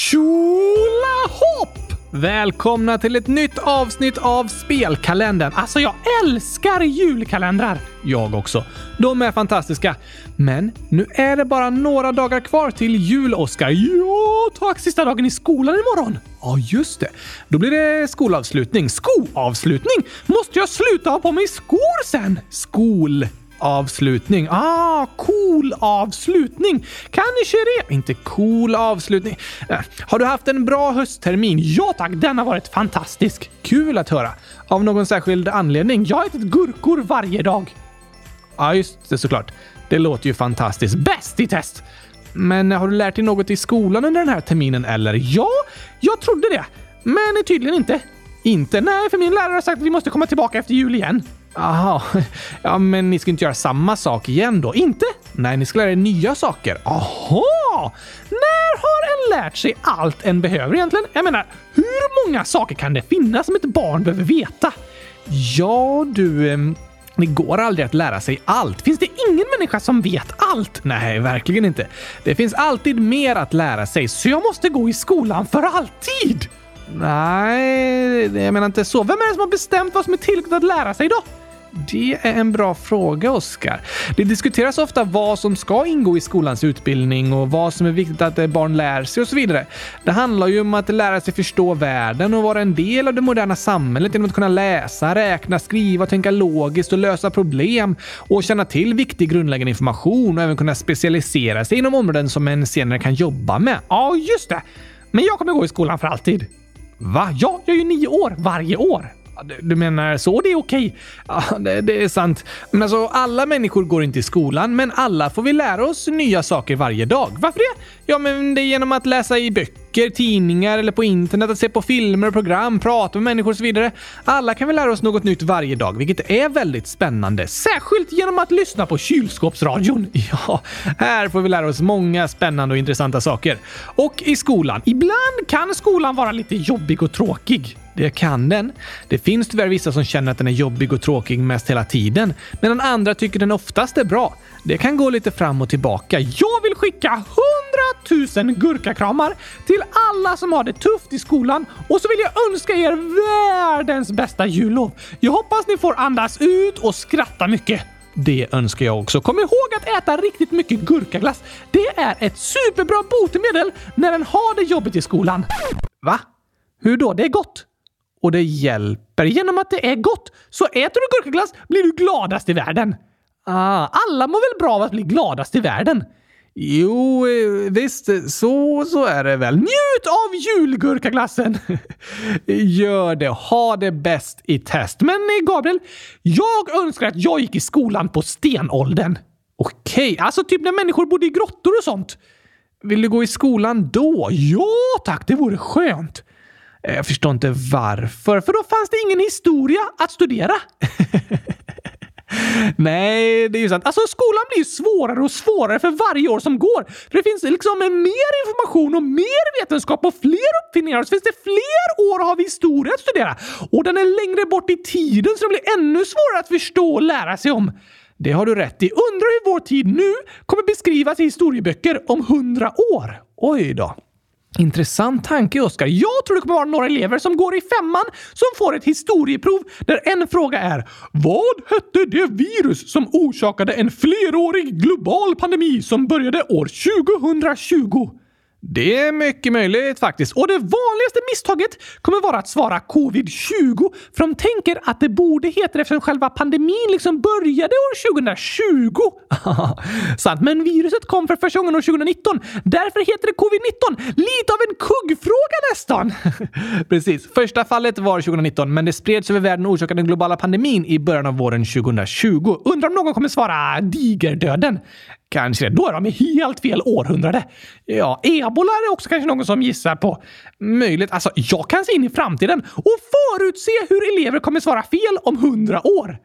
Tjolahopp! Välkomna till ett nytt avsnitt av Spelkalendern. Alltså, jag älskar julkalendrar! Jag också. De är fantastiska. Men nu är det bara några dagar kvar till jul, Oskar. Ja, tack! Sista dagen i skolan imorgon. Ja, just det. Då blir det skolavslutning. Skoavslutning? Måste jag sluta ha på mig skor sen? Skol avslutning. Ah, cool avslutning. Kanske det. Inte cool avslutning. Äh, har du haft en bra hösttermin? Ja tack, den har varit fantastisk. Kul att höra. Av någon särskild anledning? Jag har ätit gurkor varje dag. Ja, just det såklart. Det låter ju fantastiskt. Bäst i test! Men har du lärt dig något i skolan under den här terminen eller? Ja, jag trodde det. Men tydligen inte. Inte? Nej, för min lärare har sagt att vi måste komma tillbaka efter jul igen. Aha, ja men ni ska inte göra samma sak igen då? Inte? Nej, ni ska lära er nya saker. Aha! När har en lärt sig allt en behöver egentligen? Jag menar, hur många saker kan det finnas som ett barn behöver veta? Ja, du... Det går aldrig att lära sig allt. Finns det ingen människa som vet allt? Nej, verkligen inte. Det finns alltid mer att lära sig, så jag måste gå i skolan för alltid! Nej, jag menar inte så. Vem är det som har bestämt vad som är tillräckligt att lära sig då? Det är en bra fråga, Oskar. Det diskuteras ofta vad som ska ingå i skolans utbildning och vad som är viktigt att eh, barn lär sig och så vidare. Det handlar ju om att lära sig förstå världen och vara en del av det moderna samhället genom att kunna läsa, räkna, skriva, tänka logiskt och lösa problem och känna till viktig grundläggande information och även kunna specialisera sig inom områden som en senare kan jobba med. Ja, just det! Men jag kommer gå i skolan för alltid. Va? Ja, jag är ju nio år varje år. Du menar så? Det är okej? Ja, det, det, är sant. Men alltså, alla människor går inte i skolan, men alla får vi lära oss nya saker varje dag. Varför det? Ja, men det är genom att läsa i böcker, tidningar eller på internet, att se på filmer och program, prata med människor och så vidare. Alla kan vi lära oss något nytt varje dag, vilket är väldigt spännande. Särskilt genom att lyssna på kylskåpsradion. Ja, här får vi lära oss många spännande och intressanta saker. Och i skolan. Ibland kan skolan vara lite jobbig och tråkig. Det kan den. Det finns tyvärr vissa som känner att den är jobbig och tråkig mest hela tiden, medan andra tycker den oftast är bra. Det kan gå lite fram och tillbaka. Jag vill skicka 100 000 gurkakramar till alla som har det tufft i skolan och så vill jag önska er världens bästa jullov. Jag hoppas ni får andas ut och skratta mycket. Det önskar jag också. Kom ihåg att äta riktigt mycket gurkaglass. Det är ett superbra botemedel när en har det jobbigt i skolan. Va? Hur då? Det är gott och det hjälper. Genom att det är gott. Så äter du gurkaglass blir du gladast i världen. Ah, alla mår väl bra av att bli gladast i världen? Jo, eh, visst, så, så är det väl. Njut av julgurkaglassen! Gör det. Ha det bäst i test. Men eh, Gabriel, jag önskar att jag gick i skolan på stenåldern. Okej, okay, alltså typ när människor bodde i grottor och sånt. Vill du gå i skolan då? Ja tack, det vore skönt. Eh, jag förstår inte varför, för då fanns det ingen historia att studera. Nej, det är ju sant. Alltså skolan blir ju svårare och svårare för varje år som går. För det finns liksom mer information och mer vetenskap och fler uppfinningar. Och så finns det fler år av historia att studera. Och den är längre bort i tiden så det blir ännu svårare att förstå och lära sig om. Det har du rätt i. Undrar hur vår tid nu kommer beskrivas i historieböcker om hundra år. Oj då. Intressant tanke, Oskar. Jag tror det kommer vara några elever som går i femman som får ett historieprov där en fråga är Vad hette det virus som orsakade en flerårig global pandemi som började år 2020? Det är mycket möjligt faktiskt. Och det vanligaste misstaget kommer vara att svara covid-20 för de tänker att det borde heta det eftersom själva pandemin liksom började år 2020. Sant, men viruset kom för första gången år 2019. Därför heter det covid-19. Lite av en kuggfråga nästan. Precis. Första fallet var 2019, men det spreds över världen och orsakade den globala pandemin i början av våren 2020. Undrar om någon kommer svara digerdöden? Kanske det. Då är de i helt fel århundrade. Ja, ebola är det också kanske någon som gissar på. Möjligt. Alltså, jag kan se in i framtiden och förutse hur elever kommer svara fel om hundra år.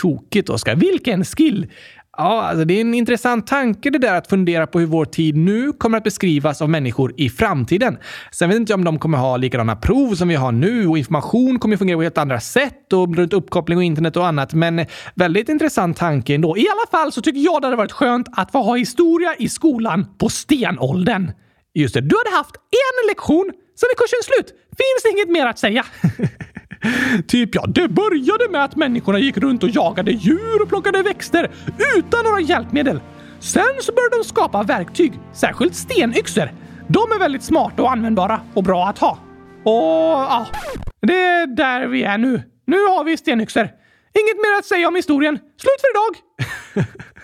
Tokigt, Oskar. Vilken skill! Ja, alltså det är en intressant tanke det där att fundera på hur vår tid nu kommer att beskrivas av människor i framtiden. Sen vet inte jag om de kommer ha likadana prov som vi har nu och information kommer fungera på helt andra sätt och runt uppkoppling och internet och annat. Men väldigt intressant tanke ändå. I alla fall så tycker jag det hade varit skönt att få ha historia i skolan på stenåldern. Just det, du hade haft en lektion, sen är kursen slut. Finns inget mer att säga. typ ja, det började med att människorna gick runt och jagade djur och plockade växter utan några hjälpmedel. Sen så började de skapa verktyg, särskilt stenyxor. De är väldigt smarta och användbara och bra att ha. Och ja, det är där vi är nu. Nu har vi stenyxor. Inget mer att säga om historien. Slut för idag!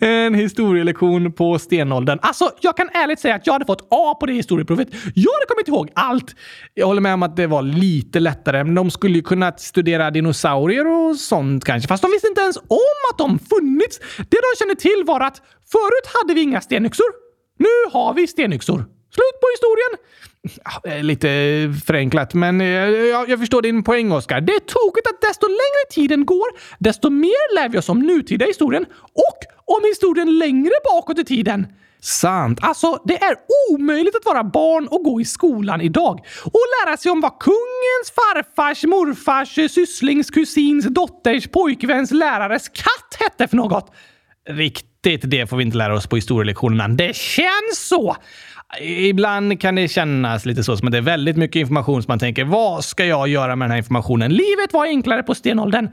En historielektion på stenåldern. Alltså, jag kan ärligt säga att jag hade fått A på det historieprovet. Jag hade kommit ihåg allt. Jag håller med om att det var lite lättare, men de skulle ju kunna studera dinosaurier och sånt kanske. Fast de visste inte ens om att de funnits. Det de kände till var att förut hade vi inga stenyxor. Nu har vi stenyxor. Slut på historien! Ja, lite förenklat, men jag, jag förstår din poäng, Oskar. Det är tokigt att desto längre tiden går, desto mer lär vi oss om nutida historien och om historien längre bakåt i tiden. Sant. Alltså, det är omöjligt att vara barn och gå i skolan idag och lära sig om vad kungens, farfars, morfars, sysslings, kusins, dotters, pojkväns, lärares katt hette för något. Riktigt det får vi inte lära oss på historielektionerna. Det känns så! Ibland kan det kännas lite så som att det är väldigt mycket information som man tänker, vad ska jag göra med den här informationen? Livet var enklare på stenåldern.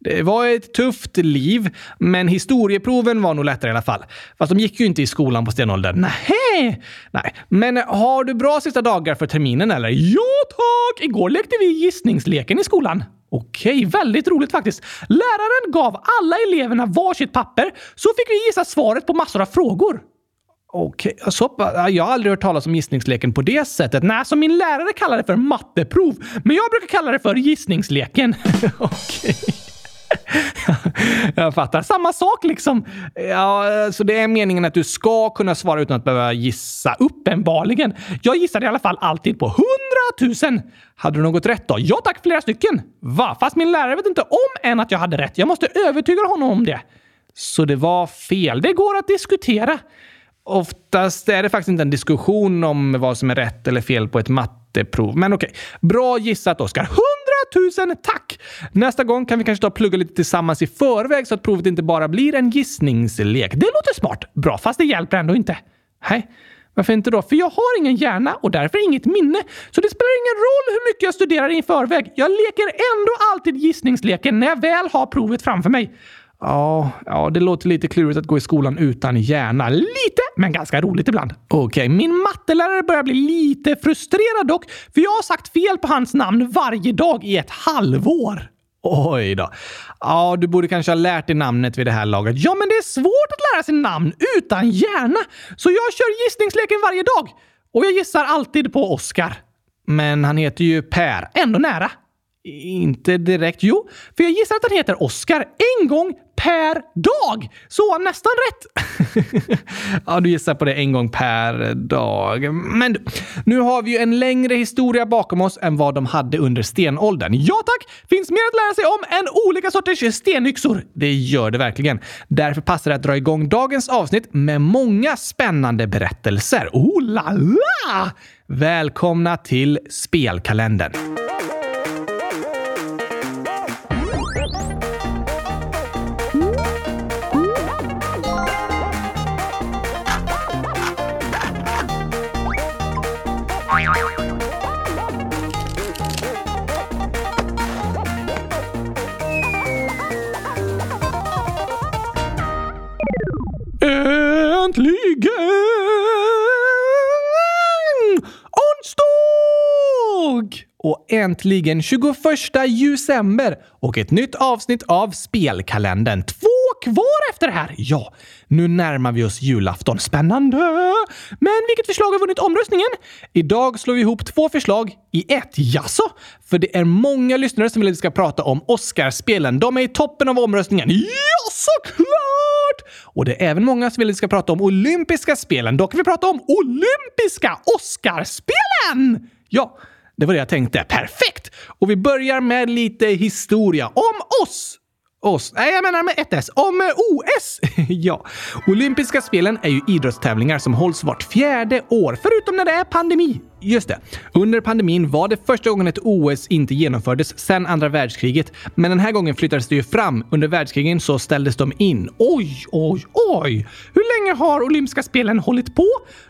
Det var ett tufft liv, men historieproven var nog lättare i alla fall. Fast de gick ju inte i skolan på stenåldern. Nej, nej. Men har du bra sista dagar för terminen eller? Ja tack! Igår lekte vi gissningsleken i skolan. Okej, väldigt roligt faktiskt. Läraren gav alla eleverna varsitt papper så fick vi gissa svaret på massor av frågor. Okej, okay. så, jag har aldrig hört talas om gissningsleken på det sättet. Nej, som min lärare kallar det för matteprov, men jag brukar kalla det för gissningsleken. Okej. jag fattar. Samma sak liksom. Ja, så det är meningen att du ska kunna svara utan att behöva gissa uppenbarligen. Jag gissade i alla fall alltid på hundratusen. Hade du något rätt då? Ja tack, flera stycken. Va? Fast min lärare vet inte om än att jag hade rätt. Jag måste övertyga honom om det. Så det var fel. Det går att diskutera. Oftast är det faktiskt inte en diskussion om vad som är rätt eller fel på ett matteprov. Men okej, bra gissat Oskar. 100 000 tack! Nästa gång kan vi kanske ta och plugga lite tillsammans i förväg så att provet inte bara blir en gissningslek. Det låter smart. Bra, fast det hjälper ändå inte. Nej, varför inte då? För jag har ingen hjärna och därför inget minne. Så det spelar ingen roll hur mycket jag studerar i förväg. Jag leker ändå alltid gissningsleken när jag väl har provet framför mig. Ja, ja, det låter lite klurigt att gå i skolan utan hjärna. Lite, men ganska roligt ibland. Okej, okay, min mattelärare börjar bli lite frustrerad dock, för jag har sagt fel på hans namn varje dag i ett halvår. Oj då. Ja, du borde kanske ha lärt dig namnet vid det här laget. Ja, men det är svårt att lära sig namn utan hjärna, så jag kör gissningsleken varje dag. Och jag gissar alltid på Oscar. Men han heter ju Per. Ändå nära. Inte direkt. Jo, för jag gissar att han heter Oscar en gång per dag. Så nästan rätt. ja, du gissar på det en gång per dag. Men du, nu har vi ju en längre historia bakom oss än vad de hade under stenåldern. Ja tack! Finns mer att lära sig om än olika sorters stenyxor. Det gör det verkligen. Därför passar det att dra igång dagens avsnitt med många spännande berättelser. Oh la la! Välkomna till spelkalendern. Äntligen 21 december och ett nytt avsnitt av Spelkalendern. Två kvar efter det här! Ja, nu närmar vi oss julafton. Spännande! Men vilket förslag har vunnit omröstningen? Idag slår vi ihop två förslag i ett. Jaså? För det är många lyssnare som vill att vi ska prata om Oscarspelen. De är i toppen av omröstningen. Ja, såklart! Och det är även många som vill att vi ska prata om olympiska spelen. Då kan vi prata om olympiska Oscarspelen! Ja, det var det jag tänkte. Perfekt! Och vi börjar med lite historia om oss oss. Nej, jag menar med ett S. Om eh, OS! ja. Olympiska spelen är ju idrottstävlingar som hålls vart fjärde år, förutom när det är pandemi. Just det. Under pandemin var det första gången ett OS inte genomfördes sedan andra världskriget. Men den här gången flyttades det ju fram. Under världskrigen så ställdes de in. Oj, oj, oj! Hur länge har olympiska spelen hållit på?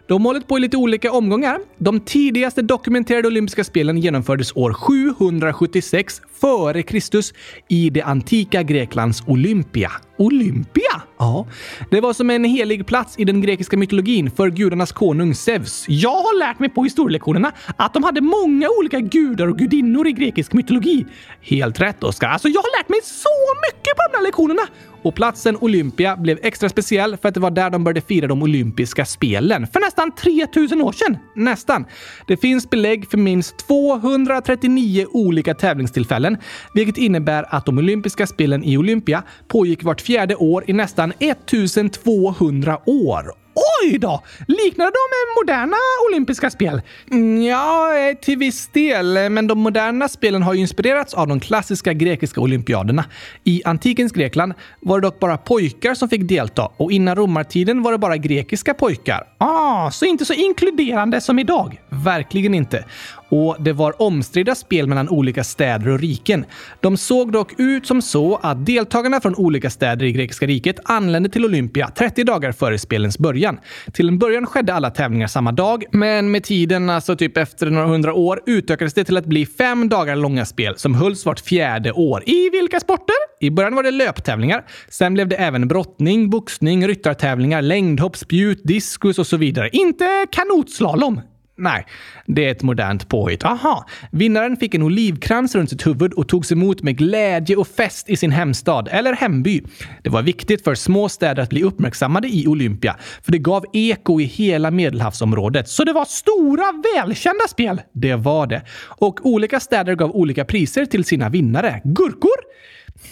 De har hållit på i lite olika omgångar. De tidigaste dokumenterade olympiska spelen genomfördes år 776 före Kristus i det antika Greklands Olympia. Olympia? Ja. Det var som en helig plats i den grekiska mytologin för gudarnas konung Zeus. Jag har lärt mig på historielektionerna att de hade många olika gudar och gudinnor i grekisk mytologi. Helt rätt, Oskar. Alltså, jag har lärt mig så mycket på de här lektionerna! Och platsen Olympia blev extra speciell för att det var där de började fira de olympiska spelen för nästan 3000 år sedan. Nästan. Det finns belägg för minst 239 olika tävlingstillfällen, vilket innebär att de olympiska spelen i Olympia pågick vart fjärde år i nästan 1200 år. Oj då! Liknar de moderna olympiska spel? Mm, ja, eh, till viss del, eh, men de moderna spelen har ju inspirerats av de klassiska grekiska olympiaderna. I antikens Grekland var det dock bara pojkar som fick delta och innan romartiden var det bara grekiska pojkar. Ah, så inte så inkluderande som idag? Verkligen inte och det var omstridda spel mellan olika städer och riken. De såg dock ut som så att deltagarna från olika städer i grekiska riket anlände till Olympia 30 dagar före spelens början. Till en början skedde alla tävlingar samma dag, men med tiden, alltså typ efter några hundra år, utökades det till att bli fem dagar långa spel som hölls vart fjärde år. I vilka sporter? I början var det löptävlingar. Sen blev det även brottning, boxning, ryttartävlingar, längdhopp, spjut, diskus och så vidare. Inte kanotslalom. Nej, det är ett modernt påhitt. Aha! Vinnaren fick en olivkrans runt sitt huvud och togs emot med glädje och fest i sin hemstad eller hemby. Det var viktigt för små städer att bli uppmärksammade i Olympia, för det gav eko i hela Medelhavsområdet. Så det var stora, välkända spel! Det var det. Och olika städer gav olika priser till sina vinnare. Gurkor?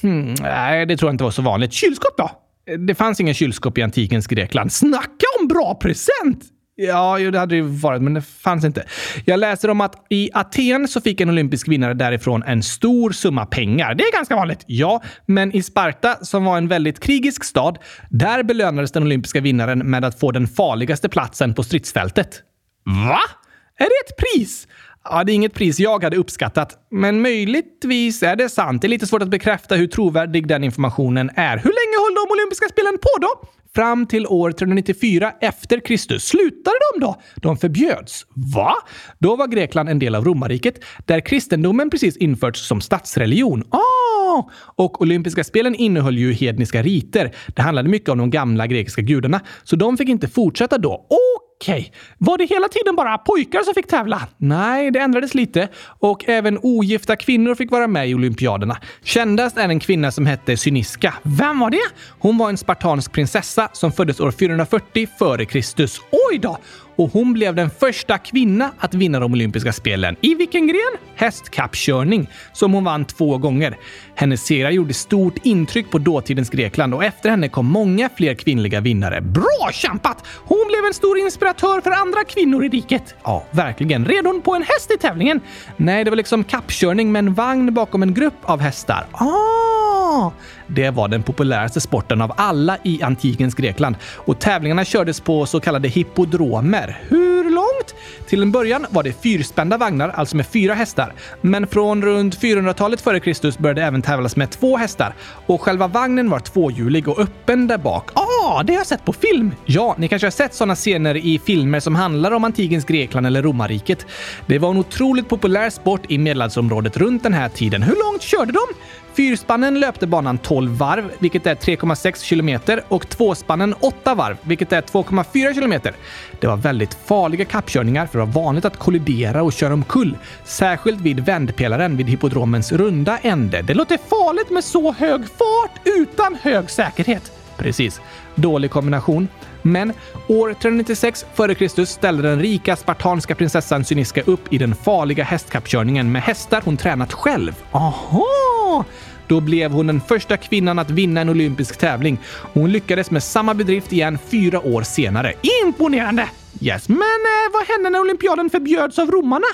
Hmm, nej, det tror jag inte var så vanligt. Kylskåp då? Det fanns inga kylskåp i antikens Grekland. Snacka om bra present! Ja, jo, det hade det varit, men det fanns inte. Jag läser om att i Aten så fick en olympisk vinnare därifrån en stor summa pengar. Det är ganska vanligt, ja. Men i Sparta, som var en väldigt krigisk stad, där belönades den olympiska vinnaren med att få den farligaste platsen på stridsfältet. Va? Är det ett pris? Ja, det är inget pris jag hade uppskattat, men möjligtvis är det sant. Det är lite svårt att bekräfta hur trovärdig den informationen är. Hur länge höll de olympiska spelen på då? Fram till år 394 efter Kristus. Slutade de då? De förbjöds. Va? Då var Grekland en del av romarriket, där kristendomen precis införts som statsreligion. Ah! Och olympiska spelen innehöll ju hedniska riter. Det handlade mycket om de gamla grekiska gudarna, så de fick inte fortsätta då. Okej, okay. var det hela tiden bara pojkar som fick tävla? Nej, det ändrades lite och även ogifta kvinnor fick vara med i olympiaderna. Kändast är en kvinna som hette Cyniska. Vem var det? Hon var en spartansk prinsessa som föddes år 440 f.Kr. Oj då! Och hon blev den första kvinna att vinna de olympiska spelen. I vilken gren? Hästkappkörning, som hon vann två gånger. Hennes segrar gjorde stort intryck på dåtidens Grekland och efter henne kom många fler kvinnliga vinnare. Bra kämpat! Hon blev en stor inspiratör för andra kvinnor i riket. Ja, verkligen. Red hon på en häst i tävlingen? Nej, det var liksom kappkörning med en vagn bakom en grupp av hästar. Ah! Det var den populäraste sporten av alla i antikens Grekland och tävlingarna kördes på så kallade hippodromer. Hur långt? Till en början var det fyrspända vagnar, alltså med fyra hästar. Men från runt 400-talet före Kristus började även tävlas med två hästar och själva vagnen var tvåhjulig och öppen där bak. Ah, det har jag sett på film! Ja, ni kanske har sett sådana scener i filmer som handlar om antikens Grekland eller romarriket. Det var en otroligt populär sport i medelhavsområdet runt den här tiden. Hur långt körde de? Fyrspannen löpte banan 12 varv, vilket är 3,6 kilometer och tvåspannen 8 varv, vilket är 2,4 kilometer. Det var väldigt farliga kappkörningar för det var vanligt att kollidera och köra omkull, särskilt vid vändpelaren vid hippodromens runda ände. Det låter farligt med så hög fart utan hög säkerhet. Precis. Dålig kombination. Men år 396 f.Kr. ställde den rika spartanska prinsessan Cyniska upp i den farliga hästkappkörningen med hästar hon tränat själv. Aha! Då blev hon den första kvinnan att vinna en olympisk tävling. Hon lyckades med samma bedrift igen fyra år senare. Imponerande! Yes, men eh, vad hände när olympiaden förbjöds av romarna?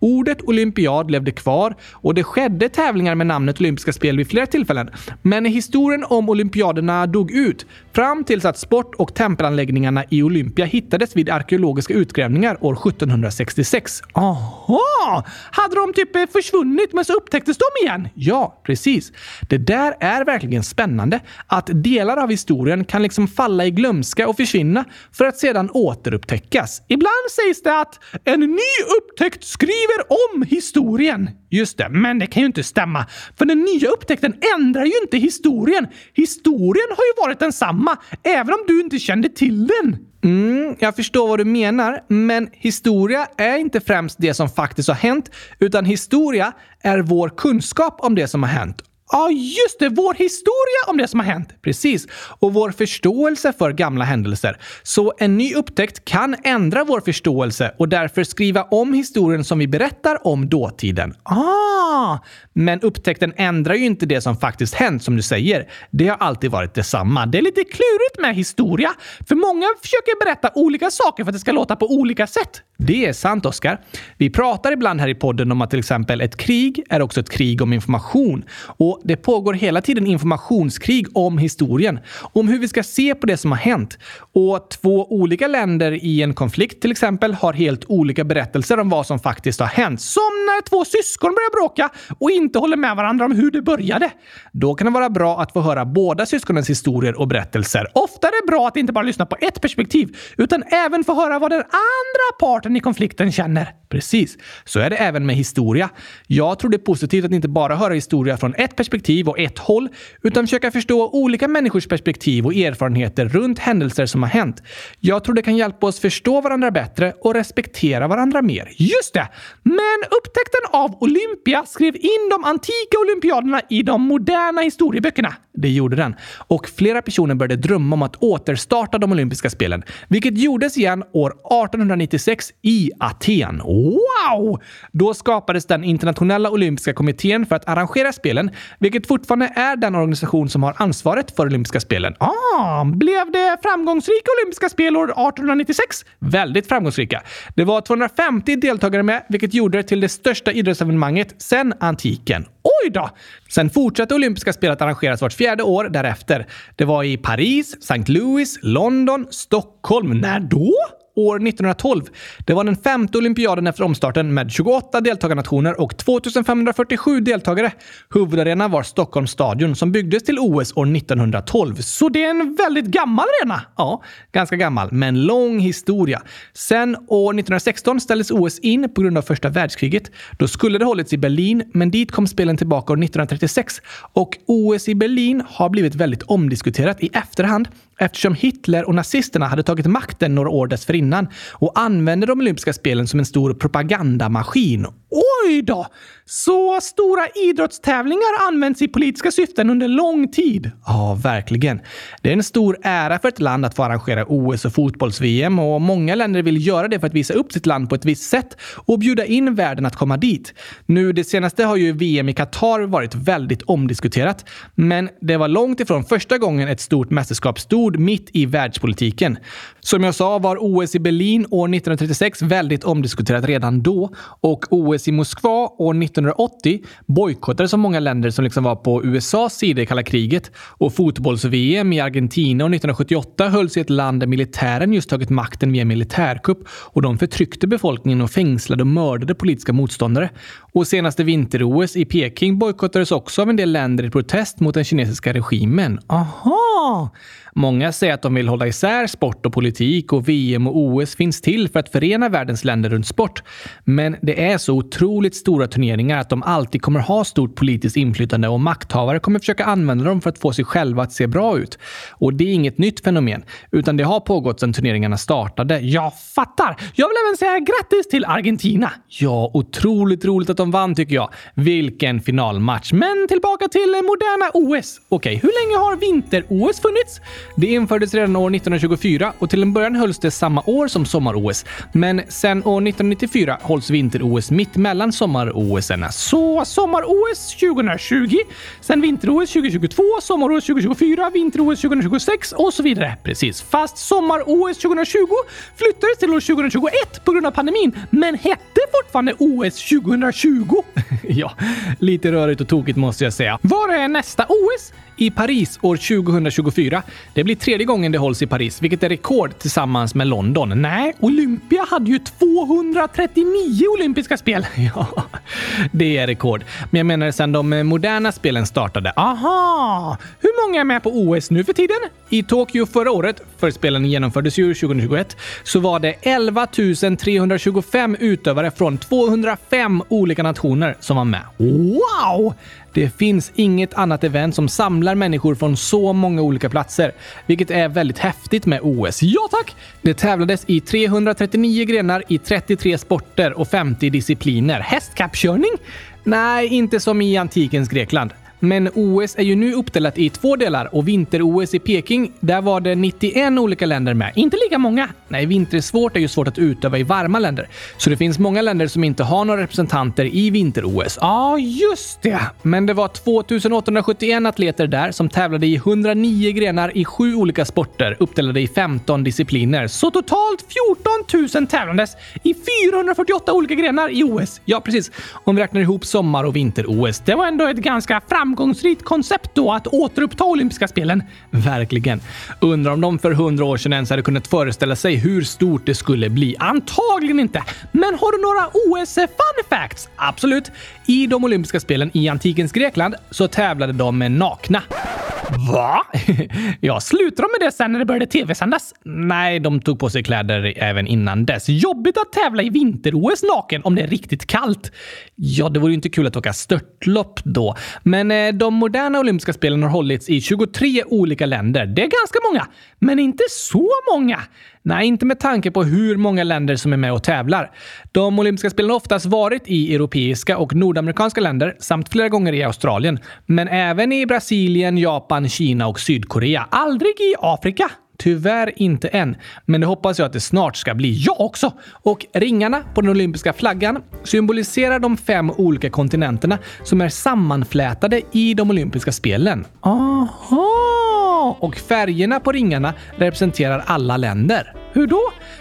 Ordet olympiad levde kvar och det skedde tävlingar med namnet olympiska spel vid flera tillfällen. Men historien om olympiaderna dog ut fram tills att sport och tempelanläggningarna i Olympia hittades vid arkeologiska utgrävningar år 1766. Aha! Hade de typ försvunnit men så upptäcktes de igen? Ja, precis. Det där är verkligen spännande. Att delar av historien kan liksom falla i glömska och försvinna för att sedan återupptäckas. Ibland sägs det att en ny upptäckt skriver om historien. Just det, men det kan ju inte stämma. För den nya upptäckten ändrar ju inte historien. Historien har ju varit densamma, även om du inte kände till den. Mm, jag förstår vad du menar, men historia är inte främst det som faktiskt har hänt, utan historia är vår kunskap om det som har hänt. Ja, just det! Vår historia om det som har hänt. Precis. Och vår förståelse för gamla händelser. Så en ny upptäckt kan ändra vår förståelse och därför skriva om historien som vi berättar om dåtiden. Ah! Men upptäckten ändrar ju inte det som faktiskt hänt, som du säger. Det har alltid varit detsamma. Det är lite klurigt med historia, för många försöker berätta olika saker för att det ska låta på olika sätt. Det är sant, Oskar. Vi pratar ibland här i podden om att till exempel ett krig är också ett krig om information. Och det pågår hela tiden informationskrig om historien. Om hur vi ska se på det som har hänt. Och två olika länder i en konflikt till exempel har helt olika berättelser om vad som faktiskt har hänt. Som när två syskon börjar bråka och inte håller med varandra om hur det började. Då kan det vara bra att få höra båda syskonens historier och berättelser. Ofta är det bra att inte bara lyssna på ett perspektiv, utan även få höra vad den andra parten i konflikten känner. Precis. Så är det även med historia. Jag tror det är positivt att inte bara höra historia från ett perspektiv perspektiv och ett håll, utan försöka förstå olika människors perspektiv och erfarenheter runt händelser som har hänt. Jag tror det kan hjälpa oss förstå varandra bättre och respektera varandra mer. Just det! Men upptäckten av Olympia skrev in de antika olympiaderna i de moderna historieböckerna. Det gjorde den. Och flera personer började drömma om att återstarta de olympiska spelen, vilket gjordes igen år 1896 i Aten. Wow! Då skapades den internationella olympiska kommittén för att arrangera spelen, vilket fortfarande är den organisation som har ansvaret för olympiska spelen. Ah, blev det framgångsrika olympiska spel år 1896? Väldigt framgångsrika. Det var 250 deltagare med, vilket gjorde det till det största idrottsevenemanget sedan antiken. Oj då! Sen fortsatte olympiska spel att arrangeras vart fjärde år därefter. Det var i Paris, St. Louis, London, Stockholm. När då? År 1912. Det var den femte olympiaden efter omstarten med 28 deltagarnationer och 2547 deltagare. Huvudarenan var Stockholms stadion som byggdes till OS år 1912. Så det är en väldigt gammal arena? Ja, ganska gammal, men lång historia. Sen år 1916 ställdes OS in på grund av första världskriget. Då skulle det hållits i Berlin, men dit kom spelen tillbaka år 1936. Och OS i Berlin har blivit väldigt omdiskuterat i efterhand eftersom Hitler och nazisterna hade tagit makten några år dessförinnan och använde de olympiska spelen som en stor propagandamaskin. Oj då! Så stora idrottstävlingar används i politiska syften under lång tid? Ja, verkligen. Det är en stor ära för ett land att få arrangera OS och fotbolls-VM och många länder vill göra det för att visa upp sitt land på ett visst sätt och bjuda in världen att komma dit. Nu det senaste har ju VM i Qatar varit väldigt omdiskuterat, men det var långt ifrån första gången ett stort mästerskap stod mitt i världspolitiken. Som jag sa var OS i Berlin år 1936 väldigt omdiskuterat redan då och OS i Moskva år 1980 bojkottades av många länder som liksom var på USAs sida i kalla kriget. Och fotbolls-VM i Argentina år 1978 hölls i ett land där militären just tagit makten via militärkupp och de förtryckte befolkningen och fängslade och mördade politiska motståndare. Och senaste vinter-OS i Peking bojkottades också av en del länder i protest mot den kinesiska regimen. Aha! Många säger att de vill hålla isär sport och politik och VM och OS finns till för att förena världens länder runt sport. Men det är så otroligt stora turneringar att de alltid kommer ha stort politiskt inflytande och makthavare kommer försöka använda dem för att få sig själva att se bra ut. Och det är inget nytt fenomen, utan det har pågått sedan turneringarna startade. Jag fattar! Jag vill även säga grattis till Argentina! Ja, otroligt roligt att de vann tycker jag. Vilken finalmatch! Men tillbaka till moderna OS. Okej, hur länge har vinter-OS funnits? Det infördes redan år 1924 och till en början hölls det samma år som sommar-OS. Men sen år 1994 hålls vinter-OS mitt mellan sommar-OS. Så sommar-OS 2020, sen vinter-OS 2022, sommar-OS 2024, vinter-OS 2026 och så vidare. Precis. Fast sommar-OS 2020 flyttades till år 2021 på grund av pandemin, men hette fortfarande OS 2020. ja, lite rörigt och tokigt måste jag säga. Var är nästa OS? I Paris år 2024. Det blir tredje gången det hålls i Paris, vilket är rekord tillsammans med London. Nej, Olympia hade ju 239 olympiska spel. Ja, det är rekord. Men jag menar sedan de moderna spelen startade. Aha! Hur många är med på OS nu för tiden? I Tokyo förra året, för spelen genomfördes ju 2021, så var det 11 325 utövare från 205 olika nationer som var med. Wow! Det finns inget annat event som samlar människor från så många olika platser, vilket är väldigt häftigt med OS. Ja tack! Det tävlades i 339 grenar i 33 sporter och 50 discipliner. Hästkappkörning? Nej, inte som i antikens Grekland. Men OS är ju nu uppdelat i två delar och vinter-OS i Peking, där var det 91 olika länder med. Inte lika många. Nej, vintersvårt är ju svårt att utöva i varma länder. Så det finns många länder som inte har några representanter i vinter-OS. Ja, ah, just det! Men det var 2871 atleter där som tävlade i 109 grenar i sju olika sporter uppdelade i 15 discipliner. Så totalt 14 000 tävlandes i 448 olika grenar i OS. Ja, precis. Om vi räknar ihop sommar och vinter-OS. Det var ändå ett ganska fram framgångsrikt koncept då att återuppta olympiska spelen. Verkligen. Undrar om de för hundra år sedan ens hade kunnat föreställa sig hur stort det skulle bli. Antagligen inte. Men har du några OS fun facts? Absolut. I de olympiska spelen i antikens Grekland så tävlade de med nakna. Va? ja, slutade de med det sen när det började tv-sändas? Nej, de tog på sig kläder även innan dess. Jobbigt att tävla i vinter-OS naken om det är riktigt kallt. Ja, det vore ju inte kul att åka störtlopp då. Men eh, de moderna olympiska spelen har hållits i 23 olika länder. Det är ganska många, men inte så många. Nej, inte med tanke på hur många länder som är med och tävlar. De olympiska spelen har oftast varit i europeiska och nordamerikanska länder samt flera gånger i Australien. Men även i Brasilien, Japan, Kina och Sydkorea. Aldrig i Afrika. Tyvärr inte än, men det hoppas jag att det snart ska bli. Jag också! Och ringarna på den olympiska flaggan symboliserar de fem olika kontinenterna som är sammanflätade i de olympiska spelen. Aha! Och färgerna på ringarna representerar alla länder. Hur då?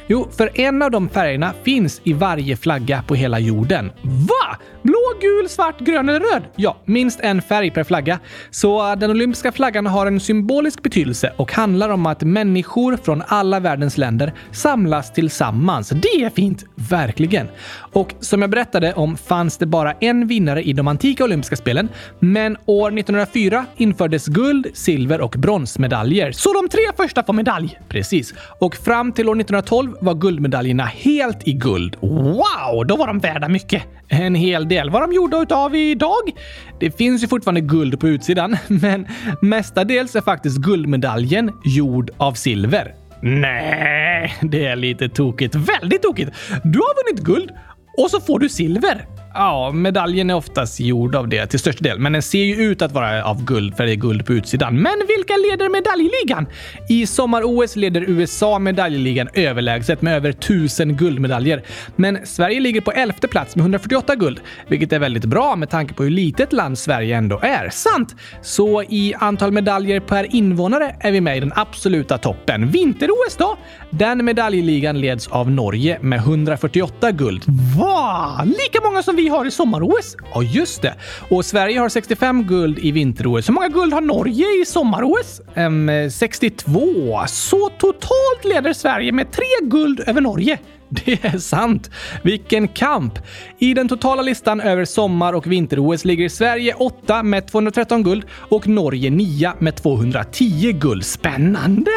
Jo, för en av de färgerna finns i varje flagga på hela jorden. Va? Blå, gul, svart, grön eller röd? Ja, minst en färg per flagga. Så eh, den olympiska flaggan har en symbolisk betydelse och handlar om att människor från alla världens länder samlas tillsammans. Det är fint! Verkligen. Och som jag berättade om fanns det bara en vinnare i de antika olympiska spelen, men år 1904 infördes guld, silver och bronsmedaljer. Så de tre första får medalj! Precis. Och fram till år 1912 var guldmedaljerna helt i guld. Wow! Då var de värda mycket. En hel del. Vad de gjorda utav idag? Det finns ju fortfarande guld på utsidan, men mestadels är faktiskt guldmedaljen gjord av silver. Nej, det är lite tokigt. Väldigt tokigt! Du har vunnit guld och så får du silver. Ja, medaljen är oftast gjord av det till största del, men den ser ju ut att vara av guld för det är guld på utsidan. Men vilka leder medaljligan? I sommar-OS leder USA medaljligan överlägset med över 1000 guldmedaljer. Men Sverige ligger på elfte plats med 148 guld, vilket är väldigt bra med tanke på hur litet land Sverige ändå är. Sant! Så i antal medaljer per invånare är vi med i den absoluta toppen. Vinter-OS då? Den medaljligan leds av Norge med 148 guld. Va? Lika många som vi har i sommar-OS? Ja, just det. Och Sverige har 65 guld i vinter-OS. Hur många guld har Norge i sommar-OS? Um, 62. Eh, Så totalt leder Sverige med tre guld över Norge. Det är sant! Vilken kamp! I den totala listan över sommar och vinter-OS ligger Sverige 8 med 213 guld och Norge 9 med 210 guld. Spännande!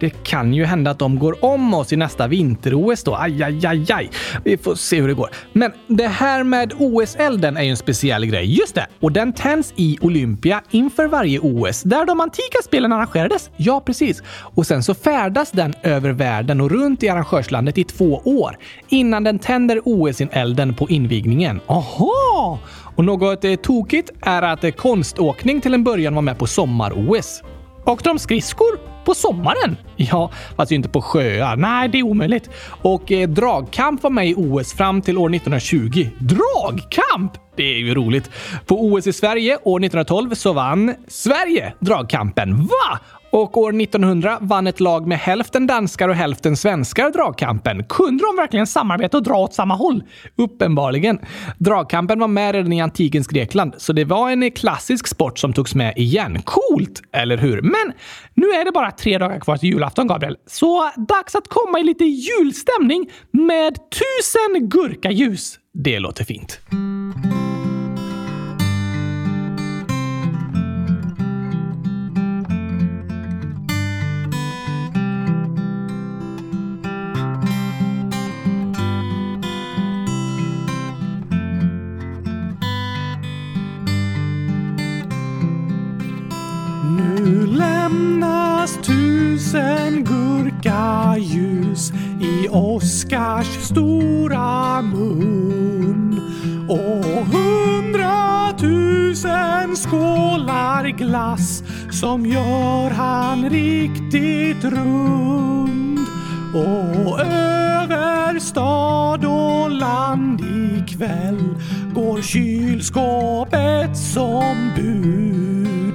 Det kan ju hända att de går om oss i nästa vinter-OS då. Aj, aj, aj, aj. Vi får se hur det går. Men det här med OS-elden är ju en speciell grej. Just det! Och den tänds i Olympia inför varje OS, där de antika spelen arrangerades. Ja, precis. Och sen så färdas den över världen och runt i arrangörslandet i två år innan den tänder OS-elden på invigningen. Aha! Och något eh, tokigt är att eh, konståkning till en början var med på sommar-OS. Åkte de skridskor på sommaren. Ja, fast ju inte på sjöar. Nej, det är omöjligt. Och eh, dragkamp var med i OS fram till år 1920. Dragkamp! Det är ju roligt. På OS i Sverige år 1912 så vann Sverige dragkampen. Va? Och år 1900 vann ett lag med hälften danskar och hälften svenskar dragkampen. Kunde de verkligen samarbeta och dra åt samma håll? Uppenbarligen. Dragkampen var med redan i antikens Grekland, så det var en klassisk sport som togs med igen. Coolt, eller hur? Men nu är det bara tre dagar kvar till julafton, Gabriel. Så dags att komma i lite julstämning med tusen gurkaljus. Det låter fint. Som gör han riktigt rund. Och över stad och land ikväll går kylskåpet som bud.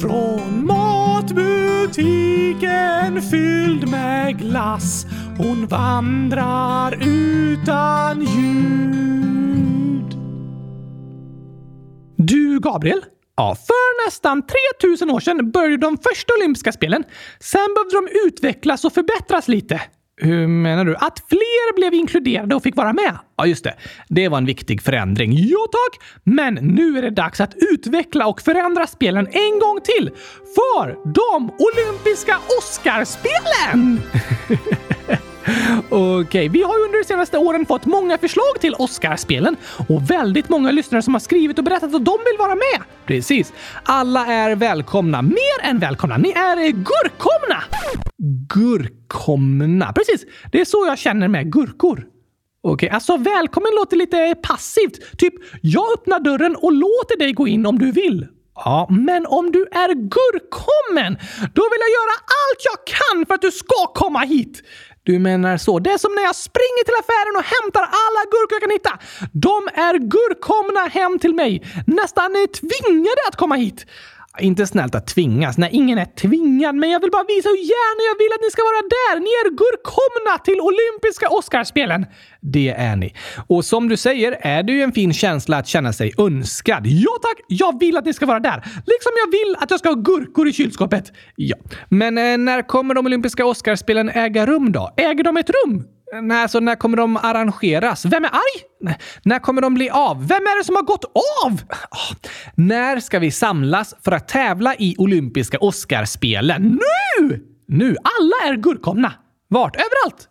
Från matbutiken fylld med glass hon vandrar utan ljud. Du, Gabriel? Ja, för nästan 3000 år sedan började de första olympiska spelen. Sen behövde de utvecklas och förbättras lite. Hur menar du? Att fler blev inkluderade och fick vara med? Ja, just det. Det var en viktig förändring. Jo tack! Men nu är det dags att utveckla och förändra spelen en gång till. För de olympiska Oscarspelen! Okej, okay, vi har under de senaste åren fått många förslag till Oscarspelen och väldigt många lyssnare som har skrivit och berättat att de vill vara med. Precis. Alla är välkomna. Mer än välkomna. Ni är gurkomna! Gurkomna. Precis. Det är så jag känner med gurkor. Okej, okay, alltså välkommen låter lite passivt. Typ, jag öppnar dörren och låter dig gå in om du vill. Ja, men om du är gurkommen, då vill jag göra allt jag kan för att du ska komma hit. Du menar så. Det är som när jag springer till affären och hämtar alla gurkor jag kan hitta. De är gurkomna hem till mig. Nästan tvingade att komma hit. Inte snällt att tvingas. Nej, ingen är tvingad, men jag vill bara visa hur gärna jag vill att ni ska vara där. Ni är gurkomna till olympiska Oscarspelen. Det är ni. Och som du säger är det ju en fin känsla att känna sig önskad. Ja tack, jag vill att ni ska vara där. Liksom jag vill att jag ska ha gurkor i kylskåpet. Ja, men eh, när kommer de olympiska Oscarspelen äga rum då? Äger de ett rum? Nej, alltså när kommer de arrangeras? Vem är arg? När kommer de bli av? Vem är det som har gått av? Oh, när ska vi samlas för att tävla i olympiska Oscarspelen? Nu! Nu! Alla är gurkomna. Vart? Överallt.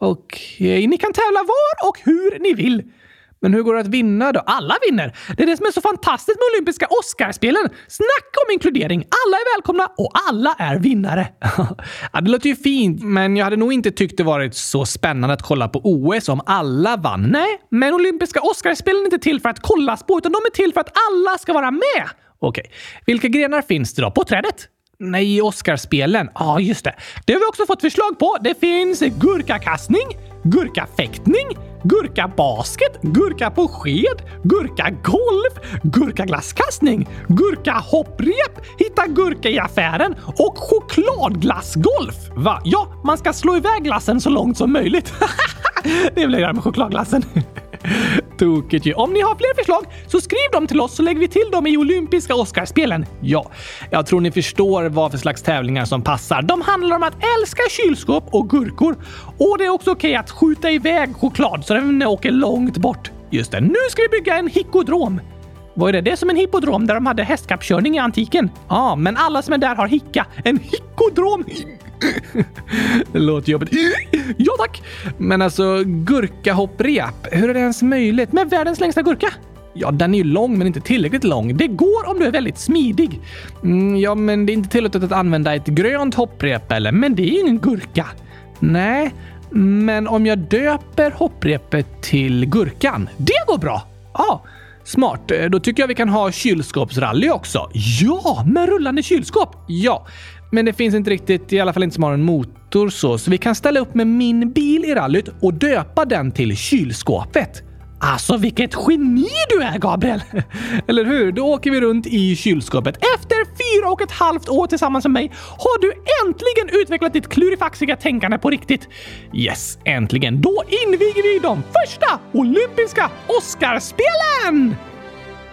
Okej, ni kan tävla var och hur ni vill. Men hur går det att vinna då? Alla vinner! Det är det som är så fantastiskt med olympiska Oscarspelen. Snacka om inkludering! Alla är välkomna och alla är vinnare. ja, det låter ju fint, men jag hade nog inte tyckt det varit så spännande att kolla på OS om alla vann. Nej, men olympiska Oscarspelen är inte till för att kollas på, utan de är till för att alla ska vara med. Okej, vilka grenar finns det då på trädet? Nej, Oscarspelen. Ja, ah, just det. Det har vi också fått förslag på. Det finns gurkakastning, gurkafäktning, gurkabasket, gurka på sked, gurkagolf, gurkaglasskastning, gurkahopprep, hitta gurka i affären och chokladglassgolf. Va? Ja, man ska slå iväg glassen så långt som möjligt. det blir det med chokladglassen. Tokigt ju. Om ni har fler förslag så skriv dem till oss så lägger vi till dem i olympiska Oscarspelen. Ja, jag tror ni förstår vad för slags tävlingar som passar. De handlar om att älska kylskåp och gurkor. Och det är också okej okay att skjuta iväg choklad så den åker långt bort. Just det, nu ska vi bygga en hickodrom. Vad är det? Det är som en hippodrom där de hade hästkappkörning i antiken. Ja, men alla som är där har hicka. En hickodrom! det låter jobbigt. Ja tack! Men alltså, gurkahopprep. Hur är det ens möjligt med världens längsta gurka? Ja, den är ju lång men inte tillräckligt lång. Det går om du är väldigt smidig. Mm, ja, men det är inte tillåtet att använda ett grönt hopprep eller? Men det är ju ingen gurka. Nej, men om jag döper hopprepet till gurkan, det går bra. Ja, Smart. Eh, då tycker jag vi kan ha kylskåpsrally också. Ja, med rullande kylskåp. Ja, men det finns inte riktigt, i alla fall inte som har en motor så, så vi kan ställa upp med min bil i rallyt och döpa den till kylskåpet. Alltså vilket geni du är Gabriel! Eller hur? Då åker vi runt i kylskåpet. Efter fyra och ett halvt år tillsammans med mig har du äntligen utvecklat ditt klurifaxiga tänkande på riktigt. Yes, äntligen. Då inviger vi de första olympiska Oscarspelen!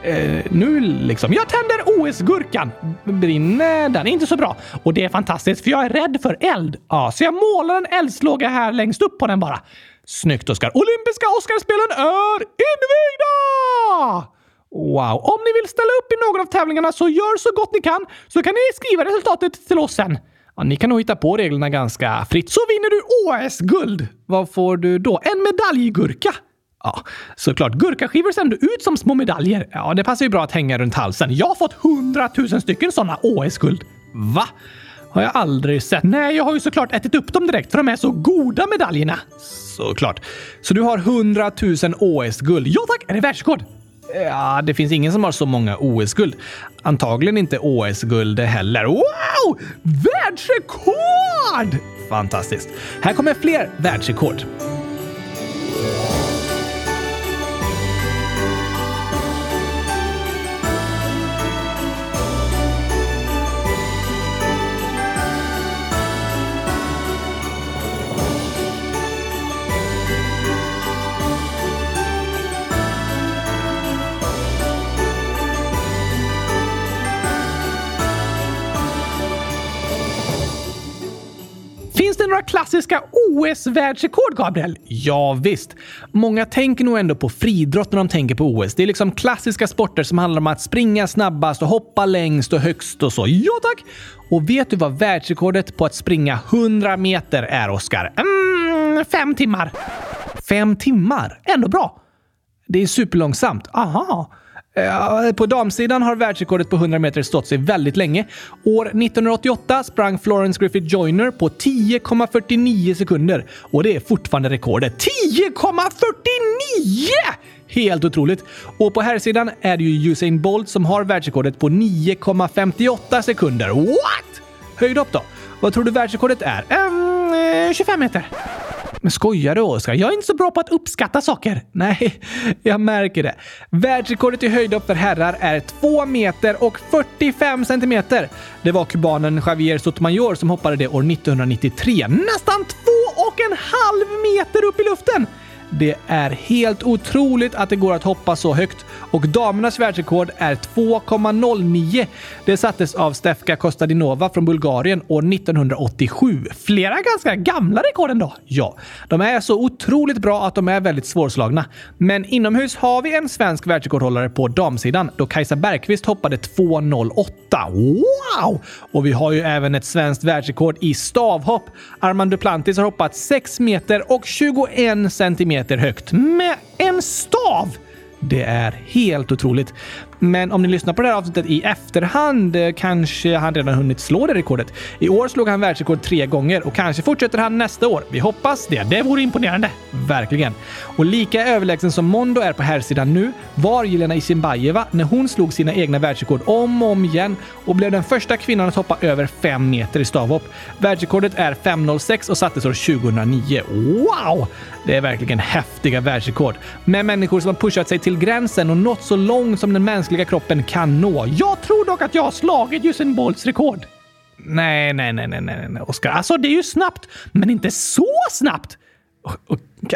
Eh, nu liksom. Jag tänder OS-gurkan. Brinner den? Inte så bra. Och det är fantastiskt för jag är rädd för eld. Ja, så jag målar en eldslåga här längst upp på den bara. Snyggt Oskar! Olympiska Oscarspelen är invigda! Wow! Om ni vill ställa upp i någon av tävlingarna så gör så gott ni kan så kan ni skriva resultatet till oss sen. Ja, ni kan nog hitta på reglerna ganska fritt så vinner du OS-guld. Vad får du då? En medaljgurka? Ja, såklart. Gurkaskivor sänder ut som små medaljer. Ja, det passar ju bra att hänga runt halsen. Jag har fått hundratusen stycken sådana OS-guld. Va? Har jag aldrig sett. Nej, jag har ju såklart ätit upp dem direkt för de är så goda medaljerna. Såklart. Så du har 100 000 OS-guld. Ja tack! Är det världsrekord? Ja, det finns ingen som har så många OS-guld. Antagligen inte OS-guld heller. Wow! Världsrekord! Fantastiskt. Här kommer fler världsrekord. Några klassiska OS-världsrekord, Gabriel? Ja, visst. Många tänker nog ändå på friidrott när de tänker på OS. Det är liksom klassiska sporter som handlar om att springa snabbast och hoppa längst och högst och så. Ja, tack! Och vet du vad världsrekordet på att springa 100 meter är, Oskar? Mm, fem timmar. Fem timmar? Ändå bra. Det är superlångsamt. Aha. På damsidan har världsrekordet på 100 meter stått sig väldigt länge. År 1988 sprang Florence Griffith Joyner på 10,49 sekunder och det är fortfarande rekordet. 10,49! Helt otroligt! Och på här sidan är det ju Usain Bolt som har världsrekordet på 9,58 sekunder. What? Höjdhopp då? Vad tror du världsrekordet är? Um, 25 eh, meter. Men skojar du Oskar? Jag är inte så bra på att uppskatta saker. Nej, jag märker det. Världsrekordet i höjdhopp för herrar är 2 meter och 45 centimeter. Det var kubanen Javier Sotomayor som hoppade det år 1993. Nästan två och en halv meter upp i luften! Det är helt otroligt att det går att hoppa så högt och damernas världsrekord är 2,09. Det sattes av Stefka Kostadinova från Bulgarien år 1987. Flera ganska gamla rekord ändå. Ja, de är så otroligt bra att de är väldigt svårslagna. Men inomhus har vi en svensk världsrekordhållare på damsidan då Kajsa Bergqvist hoppade 2,08. Wow! Och vi har ju även ett svenskt världsrekord i stavhopp. Armand Duplantis har hoppat 6 meter och 21 centimeter högt med en stav! Det är helt otroligt. Men om ni lyssnar på det här avsnittet i efterhand eh, kanske han redan hunnit slå det rekordet. I år slog han världsrekord tre gånger och kanske fortsätter han nästa år. Vi hoppas det. Det vore imponerande. Verkligen. Och lika överlägsen som Mondo är på herrsidan nu var Jelena Isinbajeva när hon slog sina egna världsrekord om och om igen och blev den första kvinnan att hoppa över fem meter i stavhopp. Världsrekordet är 5.06 och sattes år 2009. Wow! Det är verkligen häftiga världsrekord. Med människor som har pushat sig till gränsen och nått så långt som den mänskliga kroppen kan nå. Jag tror dock att jag har slagit Usain Bolts rekord. Nej, nej, nej, nej, nej, nej, Oskar. Alltså, det är ju snabbt, men inte så snabbt.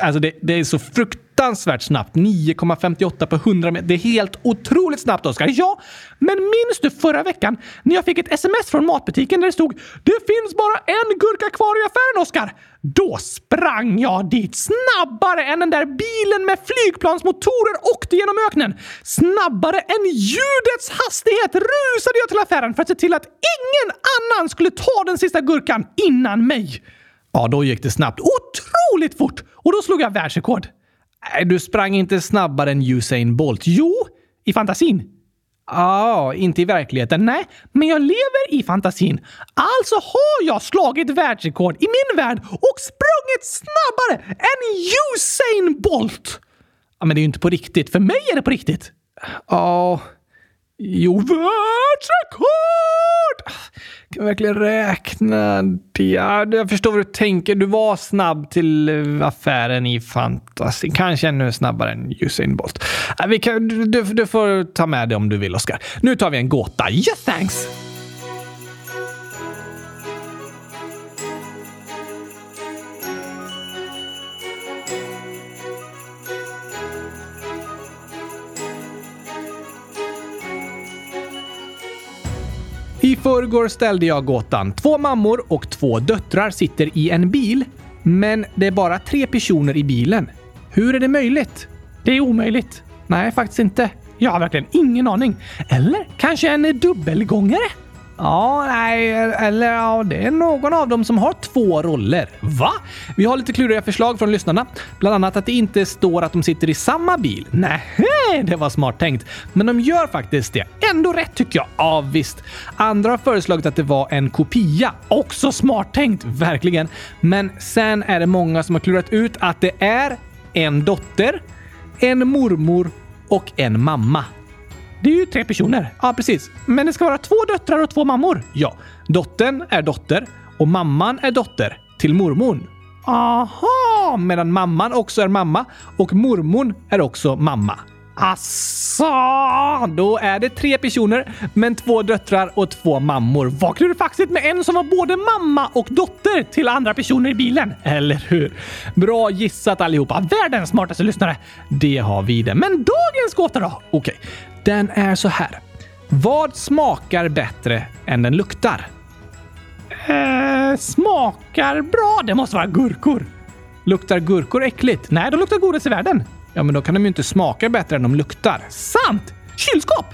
Alltså, det, det är så fruktansvärt snabbt. 9,58 på 100 meter. Det är helt otroligt snabbt, Oskar. Ja, men minns du förra veckan när jag fick ett sms från matbutiken där det stod “Det finns bara en gurka kvar i affären, Oskar”? Då sprang jag dit snabbare än den där bilen med flygplansmotorer åkte genom öknen. Snabbare än ljudets hastighet rusade jag till affären för att se till att ingen annan skulle ta den sista gurkan innan mig. Ja, då gick det snabbt. Otroligt fort! Och då slog jag världsrekord. Nej, du sprang inte snabbare än Usain Bolt. Jo, i fantasin. Ja, inte i verkligheten. Nej, men jag lever i fantasin. Alltså har jag slagit världsrekord i min värld och sprungit snabbare än Usain Bolt! Ja, men det är ju inte på riktigt. För mig är det på riktigt. Ja... Jo, världsrekord! Ah, kan jag verkligen räkna? det. jag förstår vad du tänker. Du var snabb till affären i fantasy. Kanske ännu snabbare än Usain Bolt. Ah, vi kan, du, du får ta med det om du vill, Oskar. Nu tar vi en gåta. Yes, thanks! I förrgår ställde jag gåtan. Två mammor och två döttrar sitter i en bil, men det är bara tre personer i bilen. Hur är det möjligt? Det är omöjligt. Nej, faktiskt inte. Jag har verkligen ingen aning. Eller kanske en dubbelgångare? Ja, nej, eller ja, det är någon av dem som har två roller. Va? Vi har lite kluriga förslag från lyssnarna. Bland annat att det inte står att de sitter i samma bil. Nej, det var smart tänkt. Men de gör faktiskt det. Ändå rätt tycker jag. Ja, visst. Andra har föreslagit att det var en kopia. Också smart tänkt, verkligen. Men sen är det många som har klurat ut att det är en dotter, en mormor och en mamma. Det är ju tre personer. Ja, precis. Men det ska vara två döttrar och två mammor. Ja. Dottern är dotter och mamman är dotter till mormon. Aha! Medan mamman också är mamma och mormon är också mamma. Asså! Då är det tre personer, men två döttrar och två mammor. Vad klurifaxigt med en som var både mamma och dotter till andra personer i bilen. Eller hur? Bra gissat allihopa. Världens smartaste lyssnare. Det har vi det. Men dagens gåta då? Okej, den är så här. Vad smakar bättre än den luktar? Eh, smakar bra? Det måste vara gurkor. Luktar gurkor äckligt? Nej, de luktar godast i världen. Ja, men då kan de ju inte smaka bättre än de luktar. Sant! Kylskåp!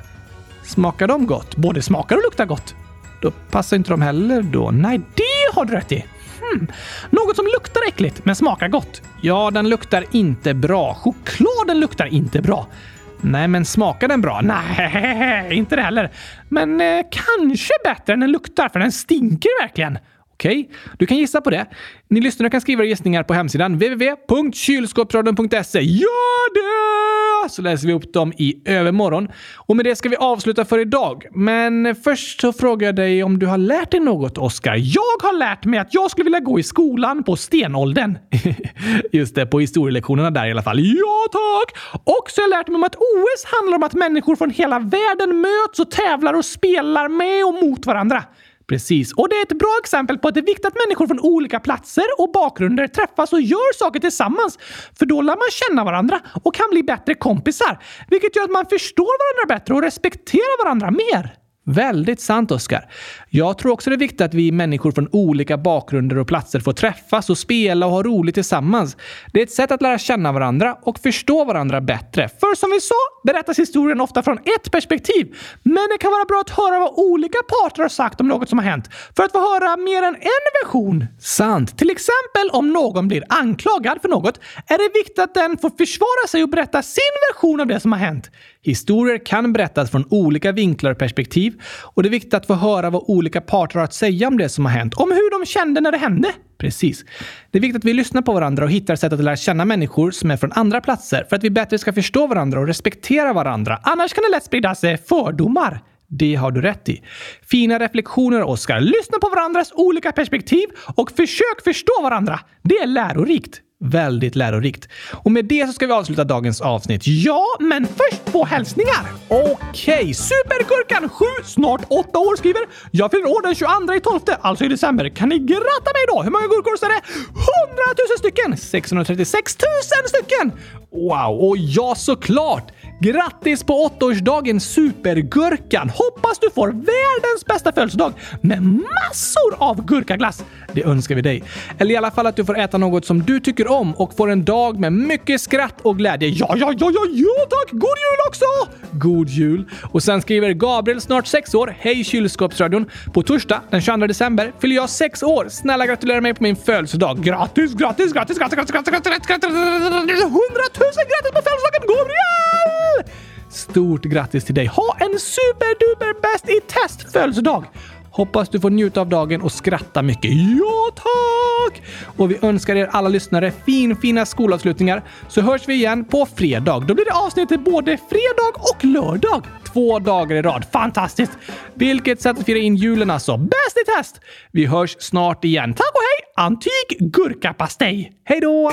Smakar de gott? Både smakar och luktar gott. Då passar inte de heller då. Nej, det har du rätt i. Hmm. Något som luktar äckligt men smakar gott. Ja, den luktar inte bra. Chokladen luktar inte bra. Nej, men smakar den bra? Nej, inte det heller. Men eh, kanske bättre än den luktar, för den stinker verkligen. Okej, okay. du kan gissa på det. Ni lyssnare kan skriva gissningar på hemsidan www.kylskåpsradion.se. Gör det! Så läser vi upp dem i övermorgon. Och med det ska vi avsluta för idag. Men först så frågar jag dig om du har lärt dig något, Oskar. Jag har lärt mig att jag skulle vilja gå i skolan på stenåldern. Just det, på historielektionerna där i alla fall. Ja, tack! Och så har jag lärt mig om att OS handlar om att människor från hela världen möts och tävlar och spelar med och mot varandra. Precis, och det är ett bra exempel på att det är viktigt att människor från olika platser och bakgrunder träffas och gör saker tillsammans. För då lär man känna varandra och kan bli bättre kompisar, vilket gör att man förstår varandra bättre och respekterar varandra mer. Väldigt sant, Oskar. Jag tror också det är viktigt att vi människor från olika bakgrunder och platser får träffas och spela och ha roligt tillsammans. Det är ett sätt att lära känna varandra och förstå varandra bättre. För som vi sa berättas historien ofta från ett perspektiv. Men det kan vara bra att höra vad olika parter har sagt om något som har hänt för att få höra mer än en version. Sant. Till exempel om någon blir anklagad för något är det viktigt att den får försvara sig och berätta sin version av det som har hänt. Historier kan berättas från olika vinklar och perspektiv och det är viktigt att få höra vad olika olika parter har att säga om det som har hänt, om hur de kände när det hände. Precis. Det är viktigt att vi lyssnar på varandra och hittar sätt att lära känna människor som är från andra platser för att vi bättre ska förstå varandra och respektera varandra. Annars kan det lätt sprida sig fördomar. Det har du rätt i. Fina reflektioner, Oskar. Lyssna på varandras olika perspektiv och försök förstå varandra. Det är lärorikt. Väldigt lärorikt. Och med det så ska vi avsluta dagens avsnitt. Ja, men först två hälsningar! Okej, okay. Supergurkan 7, snart 8 år skriver “Jag fyller år den 22 i 12, alltså i december. Kan ni gratta mig då? Hur många gurkor är det? 100 000 stycken! 636 000 stycken! Wow, och ja såklart! Grattis på åttaårsdagen Supergurkan! Hoppas du får världens bästa födelsedag med massor av gurkaglass! Det önskar vi dig. Eller i alla fall att du får äta något som du tycker om och får en dag med mycket skratt och glädje. Ja, ja, ja, ja, ja tack! God jul också! God jul! Och sen skriver Gabriel, snart sex år. Hej kylskåpsradion! På torsdag den 22 december fyller jag sex år. Snälla gratulera mig på min födelsedag. Grattis, grattis, grattis, grattis, grattis, grattis, grattis, grattis, hundratusen grattis på födelsedagen Gabriel! Stort grattis till dig! Ha en superduper bäst i test födelsedag! Hoppas du får njuta av dagen och skratta mycket. Ja, tack! Och vi önskar er alla lyssnare fin, fina skolavslutningar så hörs vi igen på fredag. Då blir det avsnitt både fredag och lördag. Två dagar i rad. Fantastiskt! Vilket sätt att fira in julen alltså. Bäst i test! Vi hörs snart igen. Tack och hej! Antik gurkapastej. Hej då!